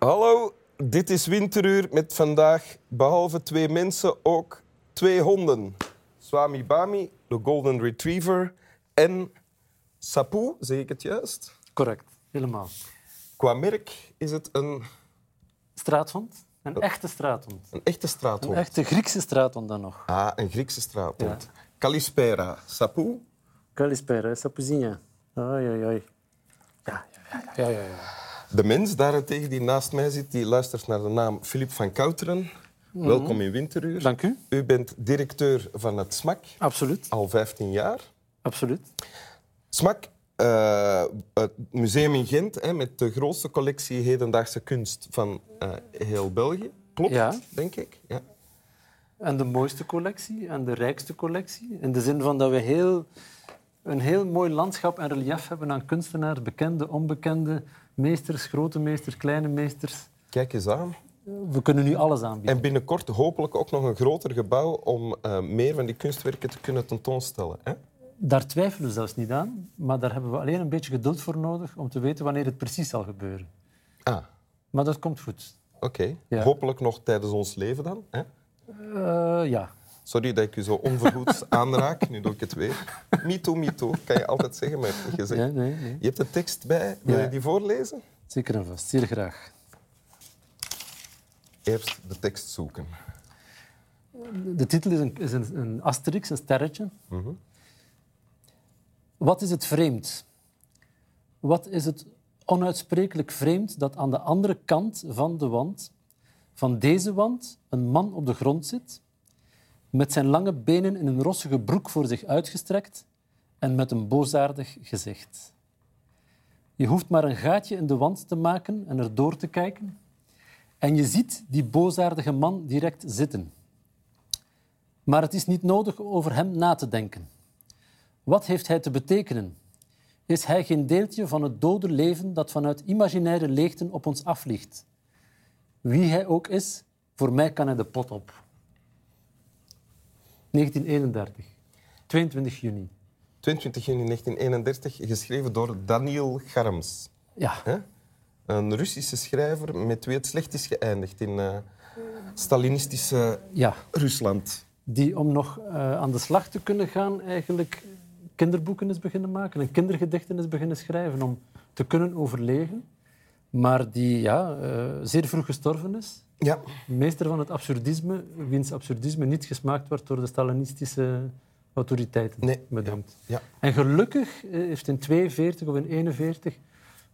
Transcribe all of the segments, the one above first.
Hallo, dit is Winteruur met vandaag behalve twee mensen ook twee honden. Swami Bami, de Golden Retriever, en Sapu, zeg ik het juist? Correct, helemaal. Qua merk is het een, Straathond? Een echte straathond. een echte Een straathond. echte Griekse straathond dan nog. Ah, een Griekse straathond. Kalispera. Sapu, Kalispera, sapuzinha. Oei, oei, oei. Ja, ja, ja, ja, ja, ja. De mens daarentegen die naast mij zit, die luistert naar de naam Filip van Kouteren. Welkom in Winteruur. Dank u. U bent directeur van het SMAK, Absoluut, al 15 jaar. absoluut. SMAK, eh, het museum in Gent, hè, met de grootste collectie hedendaagse kunst van eh, heel België. Klopt, Ja. denk ik. Ja. En de mooiste collectie en de rijkste collectie. In de zin van dat we heel, een heel mooi landschap en relief hebben aan kunstenaars, bekende, onbekende, meesters, grote meesters, kleine meesters. Kijk eens aan. We kunnen nu alles aanbieden. En binnenkort hopelijk ook nog een groter gebouw om eh, meer van die kunstwerken te kunnen tentoonstellen. Hè? Daar twijfelen we zelfs niet aan, maar daar hebben we alleen een beetje geduld voor nodig om te weten wanneer het precies zal gebeuren. Ah, Maar dat komt goed. oké. Ja. Hopelijk nog tijdens ons leven dan. Hè? Eh, ja. Sorry dat ik u zo onverhoeds aanraak. Nu doe ik het weer. Me too, me too. Kan je altijd zeggen, maar heb niet gezegd. Ja, nee, nee. Je hebt de tekst bij. Wil Ja. je die voorlezen? Zeker en vast. Zeer graag. Eerst de tekst zoeken. De titel is een, is een, een asterix, een sterretje. Wat is het vreemd? Wat is het onuitsprekelijk vreemd dat aan de andere kant van de wand, van deze wand, een man op de grond zit, met zijn lange benen in een rossige broek voor zich uitgestrekt en met een boosaardig gezicht. Je hoeft maar een gaatje in de wand te maken en er door te kijken en je ziet die boosaardige man direct zitten. Maar het is niet nodig over hem na te denken. Wat heeft hij te betekenen? Is hij geen deeltje van het dode leven dat vanuit imaginaire leegten op ons afvliegt? Wie hij ook is, voor mij kan hij de pot op. 1931, 22 juni. 22 juni 1931, geschreven door Daniel Garms. Ja? Een Russische schrijver met wie het slecht is geëindigd in eh, Stalinistische ja. Rusland. die om nog eh, aan de slag te kunnen gaan eigenlijk kinderboeken is beginnen maken en kindergedichten is beginnen schrijven om te kunnen overleven. Maar die ja, eh, zeer vroeg gestorven is. Ja, Meester van het absurdisme, wiens absurdisme niet gesmaakt wordt door de Stalinistische autoriteiten, Nee, me dunkt. ja. En gelukkig eh, heeft in 42 of in 41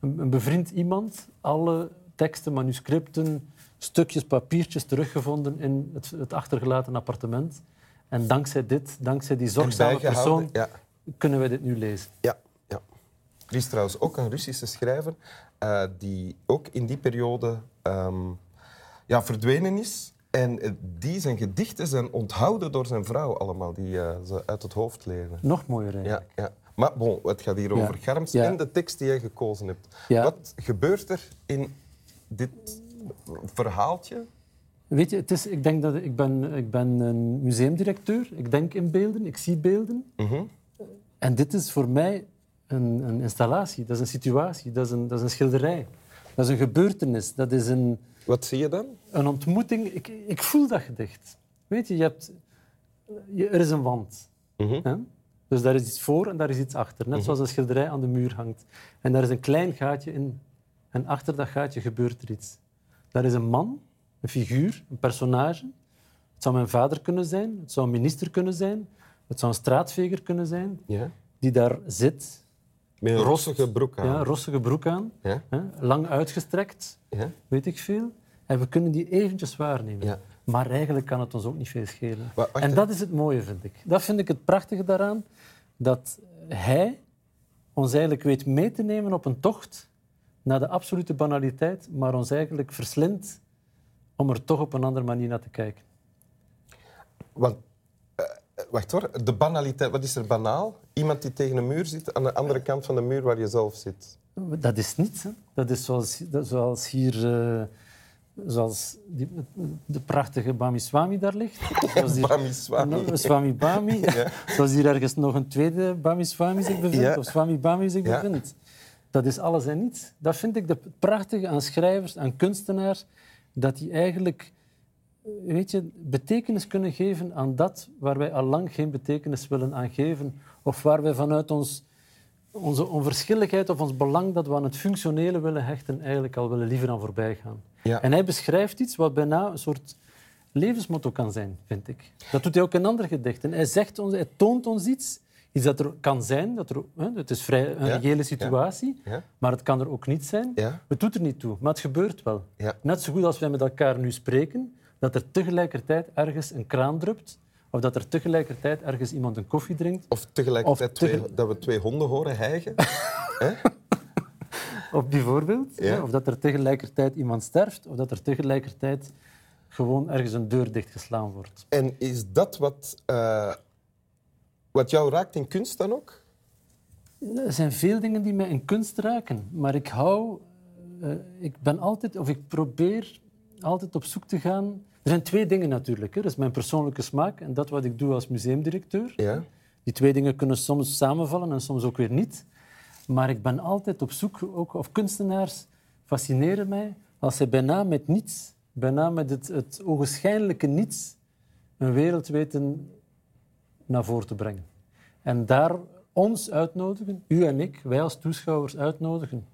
een, een bevriend iemand alle teksten, manuscripten, stukjes, papiertjes teruggevonden in het, het achtergelaten appartement. En dankzij dit, dankzij die zorgzame persoon, Ja, kunnen wij dit nu lezen. ja, ja. Er is trouwens ook een Russische schrijver eh, die ook in die periode ehm, ja, verdwenen is. En eh, die zijn gedichten zijn onthouden door zijn vrouw allemaal, die eh, ze uit het hoofd leren. Nog mooier eigenlijk. Ja, ja. Maar bon, het gaat hier Ja. over Garms Ja. en de tekst die jij gekozen hebt. Ja. Wat gebeurt er in dit verhaaltje? Weet je, het is, ik denk dat ik ben, ik ben een museumdirecteur. Ik denk in beelden, ik zie beelden. Mhm. En dit is voor mij een, een installatie, dat is een situatie, dat is een, dat is een schilderij. Dat is een gebeurtenis, dat is een, Wat zie je dan? een ontmoeting. Ik, ik voel dat gedicht. Weet je, je hebt, je, er is een wand. Mhm. Hè? Dus daar is iets voor en daar is iets achter. Net zoals een schilderij aan de muur hangt. En daar is een klein gaatje in. En achter dat gaatje gebeurt er iets. Daar is een man, een figuur, een personage. Het zou mijn vader kunnen zijn, het zou een minister kunnen zijn, het zou een straatveger kunnen zijn, Ja. die daar zit, Met een rossige broek aan. ja, rossige broek aan, Ja. hè, lang uitgestrekt, Ja. weet ik veel. En we kunnen die eventjes waarnemen. Ja. Maar eigenlijk kan het ons ook niet veel schelen. En dat is het mooie, vind ik. Dat vind ik het prachtige daaraan. Dat hij ons eigenlijk weet mee te nemen op een tocht naar de absolute banaliteit, maar ons eigenlijk verslindt om er toch op een andere manier naar te kijken. Want, wacht hoor, de banaliteit, wat is er banaal? Iemand die tegen een muur zit, aan de andere kant van de muur waar je zelf zit. Dat is niets. Hè? Dat is zoals, dat- zoals hier... eh, zoals die, de prachtige Bami Swami daar ligt. Zoals hier- Bami Swami. Een Swami Bami. Zoals hier ergens nog een tweede Bami Swami zich bevindt. Ja. Of Swami Bami zich Ja. bevindt. Dat is alles en niets. Dat vind ik het prachtige aan schrijvers, aan kunstenaars, dat die eigenlijk weet je, betekenis kunnen geven aan dat waar wij al lang geen betekenis willen aan geven. Of waar wij vanuit ons, onze onverschilligheid of ons belang dat we aan het functionele willen hechten, eigenlijk al willen liever aan voorbij gaan. Ja. En hij beschrijft iets wat bijna een soort levensmotto kan zijn, vind ik. Dat doet hij ook in andere gedichten. Hij, zegt ons, hij toont ons iets, iets dat er kan zijn. Dat er, hè, het is vrij een Ja. reële situatie, Ja. maar het kan er ook niet zijn. Het doet er niet toe, maar het gebeurt wel. Net zo goed als wij met elkaar nu spreken, dat er tegelijkertijd ergens een kraan drupt, of dat er tegelijkertijd ergens iemand een koffie drinkt, Of tegelijkertijd Of tegel- twee, dat we twee honden horen hijgen. of bijvoorbeeld, Ja. of dat er tegelijkertijd iemand sterft, of dat er tegelijkertijd gewoon ergens een deur dichtgeslaan wordt. En is dat wat, eh, wat jou raakt in kunst dan ook? Er zijn veel dingen die mij in kunst raken, maar ik hou, eh, ik ben altijd, of ik probeer altijd op zoek te gaan. Er zijn twee dingen natuurlijk. Hè. Dat is mijn persoonlijke smaak en dat wat ik doe als museumdirecteur. Ja. Die twee dingen kunnen soms samenvallen en soms ook weer niet. Maar ik ben altijd op zoek, ook, of kunstenaars fascineren mij als zij bijna met niets, bijna met het, het ogenschijnlijke niets, een wereld weten naar voren te brengen. En daar ons uitnodigen, u en ik, wij als toeschouwers uitnodigen,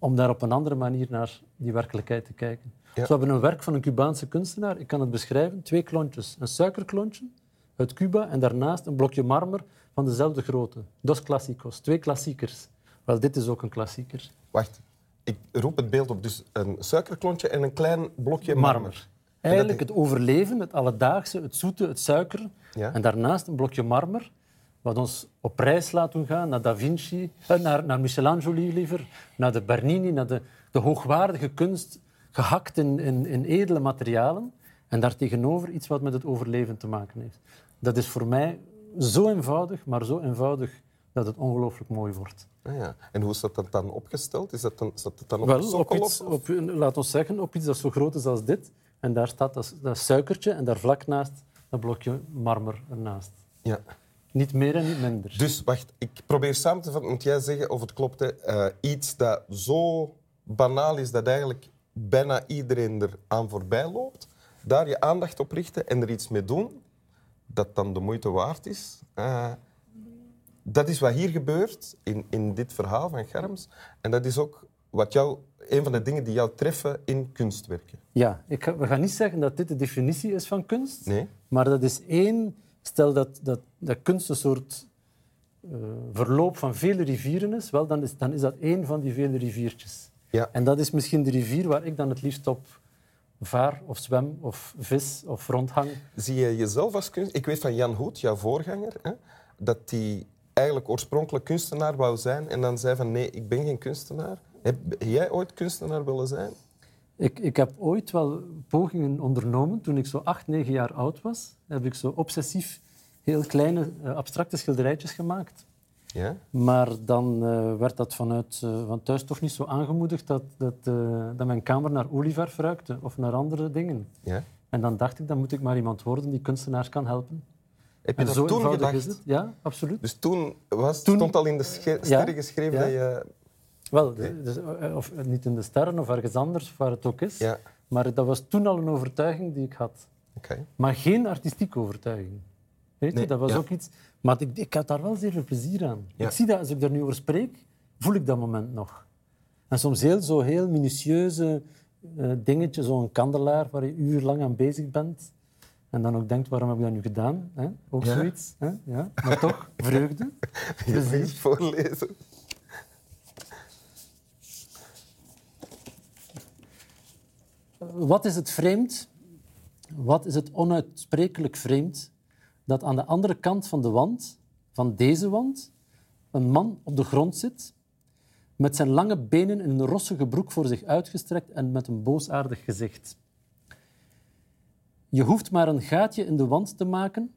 om daar op een andere manier naar die werkelijkheid te kijken. Ja. Zo hebben we een werk van een Cubaanse kunstenaar, ik kan het beschrijven, twee klontjes. Een suikerklontje uit Cuba en daarnaast een blokje marmer van dezelfde grootte. Dos clásicos, twee klassiekers. Wel, dit is ook een klassieker. Wacht, ik roep het beeld op. Dus een suikerklontje en een klein blokje marmer. Marmer. Eigenlijk het overleven, het alledaagse, het zoete, het suiker. Ja. En daarnaast een blokje marmer, wat ons op reis laat doen gaan naar Da Vinci, naar, naar Michelangelo liever, naar de Bernini, naar de, de hoogwaardige kunst, gehakt in, in, in edele materialen. En daartegenover iets wat met het overleven te maken heeft. Dat is voor mij zo eenvoudig, maar zo eenvoudig dat het ongelooflijk mooi wordt. Ah, ja. En hoe is dat dan opgesteld? Is dat dan, staat het dan op Wel, op iets, op, laat ons zeggen, op iets dat zo groot is als dit. En daar staat dat, dat suikertje en daar vlak naast dat blokje marmer ernaast. Ja. Niet meer en niet minder. Dus wacht, ik probeer samen te vatten. Moet jij zeggen of het klopt? Eh, iets dat zo banaal is dat eigenlijk bijna iedereen er aan voorbij loopt. Daar je aandacht op richten en er iets mee doen dat dan de moeite waard is. Eh, dat is wat hier gebeurt in, in dit verhaal van Germs. En dat is ook wat jou, een van de dingen die jou treffen in kunstwerken. Ja, ik we gaan niet zeggen dat dit de definitie is van kunst. Nee? Maar dat is één... Stel dat, dat, dat kunst een soort eh, verloop van vele rivieren is, wel, dan, is, dan is dat één van die vele riviertjes. Ja. En dat is misschien de rivier waar ik dan het liefst op vaar of zwem of vis of rondhang. Zie je jezelf als kunst? Ik weet van Jan Hoet, jouw voorganger, hè, dat hij eigenlijk oorspronkelijk kunstenaar wou zijn en dan zei van nee, ik ben geen kunstenaar. Heb jij ooit kunstenaar willen zijn? Ik, ik heb ooit wel pogingen ondernomen. Toen ik zo acht, negen jaar oud was, heb ik zo obsessief heel kleine eh, abstracte schilderijtjes gemaakt. Ja? Maar dan eh, werd dat vanuit eh, van thuis toch niet zo aangemoedigd dat, dat, dat mijn kamer naar olieverf ruikte of naar andere dingen. ja? En dan dacht ik, dan moet ik maar iemand worden die kunstenaars kan helpen. Heb je En dat zo toen gedacht? Ja, absoluut. Dus toen, was, Toen- stond al in de sterren geschreven Ja. dat je... Wel, dus, eh, of niet in de sterren of ergens anders, waar het ook is. Ja, Maar dat was toen al een overtuiging die ik had. oké. Maar geen artistieke overtuiging. Weet je, Nee, dat was ja. ook iets... Maar ik, ik had daar wel zeer veel plezier aan. Ja. Ik zie dat, als ik daar nu over spreek, voel ik dat moment nog. En soms heel, zo heel minutieuze eh dingetjes, zo'n kandelaar waar je urenlang aan bezig bent. En dan ook denkt, waarom heb ik dat nu gedaan? Hè? Ook Ja. zoiets. Hè? Ja. Maar toch, vreugde. Je moet voorlezen. Wat is het vreemd? Wat is het onuitsprekelijk vreemd dat aan de andere kant van de wand, van deze wand, een man op de grond zit, met zijn lange benen in een rossige broek voor zich uitgestrekt en met een boosaardig gezicht. Je hoeft maar een gaatje in de wand te maken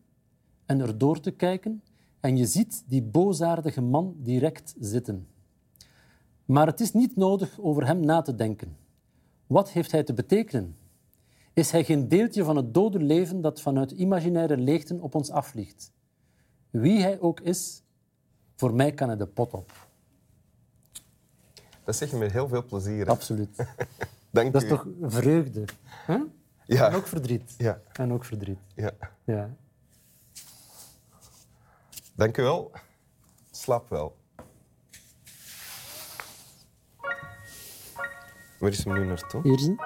en erdoor te kijken en je ziet die boosaardige man direct zitten. Maar het is niet nodig over hem na te denken. Wat heeft hij te betekenen? Is hij geen deeltje van het dode leven dat vanuit imaginaire leegten op ons afvliegt? Wie hij ook is, voor mij kan hij de pot op. Dat zeg je met heel veel plezier. hè. Absoluut. Dank Dat is toch vreugde? Hè? Ja. En ook verdriet. Ja, En ook verdriet. ja. Ja. Dank u wel. Slaap wel. Waar is hem nu naartoe? Hier zien.